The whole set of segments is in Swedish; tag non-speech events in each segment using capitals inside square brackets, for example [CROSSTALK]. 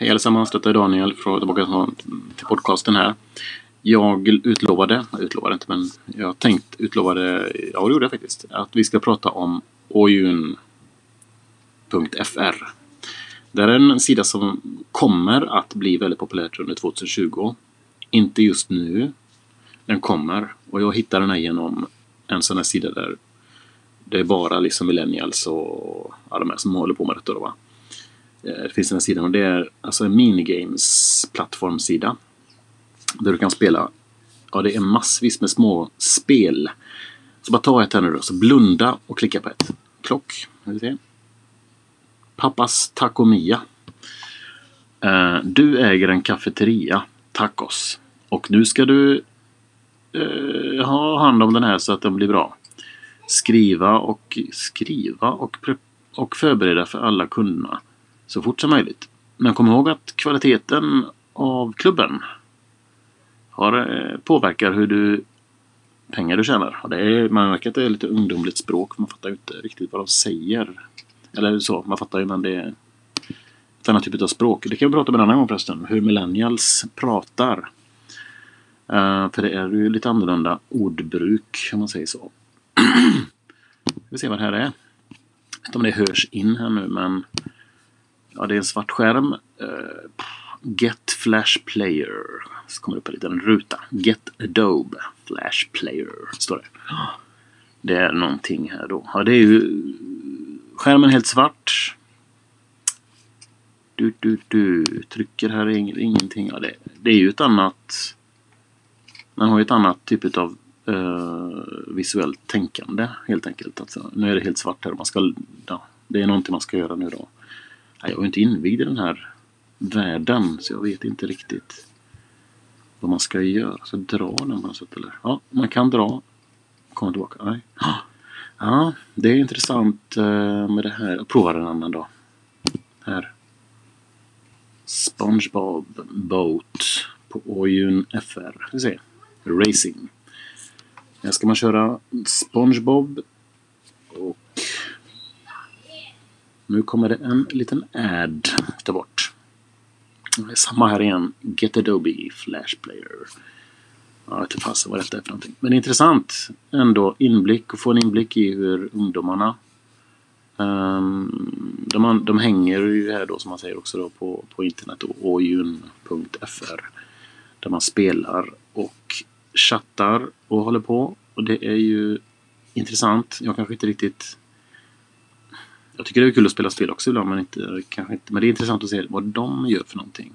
Hej allesammans, detta är Daniel från tillbaka till podcasten här. Jag utlovade, jag utlovade inte men jag tänkt utlovade, ja det gjorde jag faktiskt, att vi ska prata om oyun.fr. Det är en sida som kommer att bli väldigt populärt under 2020. Inte just nu. Den kommer och jag hittade den här genom en sån här sida där det är bara liksom millennials och alla de här som håller på med detta. Då, va? Eh, det finns den här sidan och det är alltså en minigames-plattformsida. Där du kan spela, ja det är massvis med små spel. Så bara ta ett här nu då, så blunda och klicka på ett. Klock, vi se. Pappas Tacomia. Uh, eh, du äger en kafeteria, Tacos. Och nu ska du uh, ha hand om den här så att den blir bra. Skriva och skriva och, och förbereda för alla kunderna så fort som möjligt. Men kom ihåg att kvaliteten av klubben har, eh, påverkar hur du pengar du tjänar. det är, man märker att det är lite ungdomligt språk. Man fattar ju inte riktigt vad de säger. Eller så, man fattar ju men det är ett annat typ av språk. Det kan vi prata om en annan gång förresten. Hur millennials pratar. Uh, för det är ju lite annorlunda ordbruk om man säger så. [CLEARS THROAT] vi se vad det här är. Jag vet inte om det hörs in här nu men Ja, det är en svart skärm. Uh, Get Flash Player. Så kommer det upp en liten ruta. Get Adobe Flash Player. Står det. Det är någonting här då. Ja, det är ju skärmen helt svart. Du, du, du. Trycker här är ingenting. Ja, det, det är ju ett annat... Man har ju ett annat typ av uh, visuellt tänkande helt enkelt. Alltså, nu är det helt svart här. Man ska, ja, det är någonting man ska göra nu då. Jag är inte invigd i den här världen så jag vet inte riktigt vad man ska göra. Så dra den på något sätt eller? Ja, man kan dra. Komma tillbaka. Nej. [GASPS] Ja, det är intressant eh, med det här. Jag provar en annan dag. Här. SpongeBob Boat på Oyun FR. Vi ser. Racing. Här ska man köra SpongeBob och nu kommer det en liten ad. där bort. Samma här igen. Get Adobe Flash Player. Jag vet inte fasen vad detta är för någonting. Men intressant ändå inblick och få en inblick i hur ungdomarna um, de, de hänger ju här då som man säger också då på, på internet oyun.fr där man spelar och chattar och håller på. Och det är ju intressant. Jag kanske inte riktigt jag tycker det är kul att spela spel också ibland men, inte, kanske inte, men det är intressant att se vad de gör för någonting.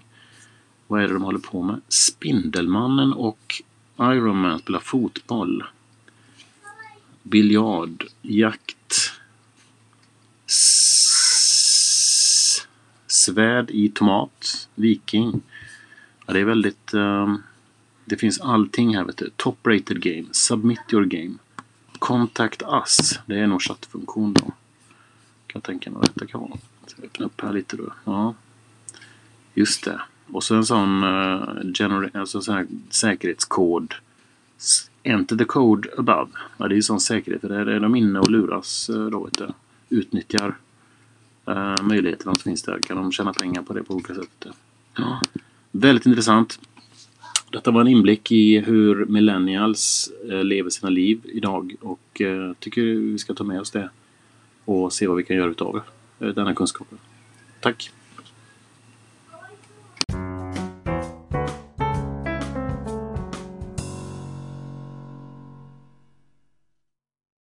Vad är det de håller på med? Spindelmannen och Iron Man spelar fotboll. Biljard, jakt. svärd i tomat. Viking. Ja, det är väldigt... Um, det finns allting här vet du. Top rated game. Submit your game. Contact us. Det är nog chattfunktion då. Kan jag tänka mig vad detta kan vara. Ska öppna upp här lite då. Ja. Just det. Och så en sån, uh, alltså sån här säkerhetskod. Enter the code above. Ja, det är ju sån säkerhet. Där är de inne och luras eh, då, vet du. Utnyttjar uh, möjligheterna som finns där. Kan de tjäna pengar på det på olika sätt. Ja. Väldigt intressant. Detta var en inblick i hur millennials lever sina liv idag och tycker vi ska ta med oss det och se vad vi kan göra utav eh, denna kunskapen. Tack!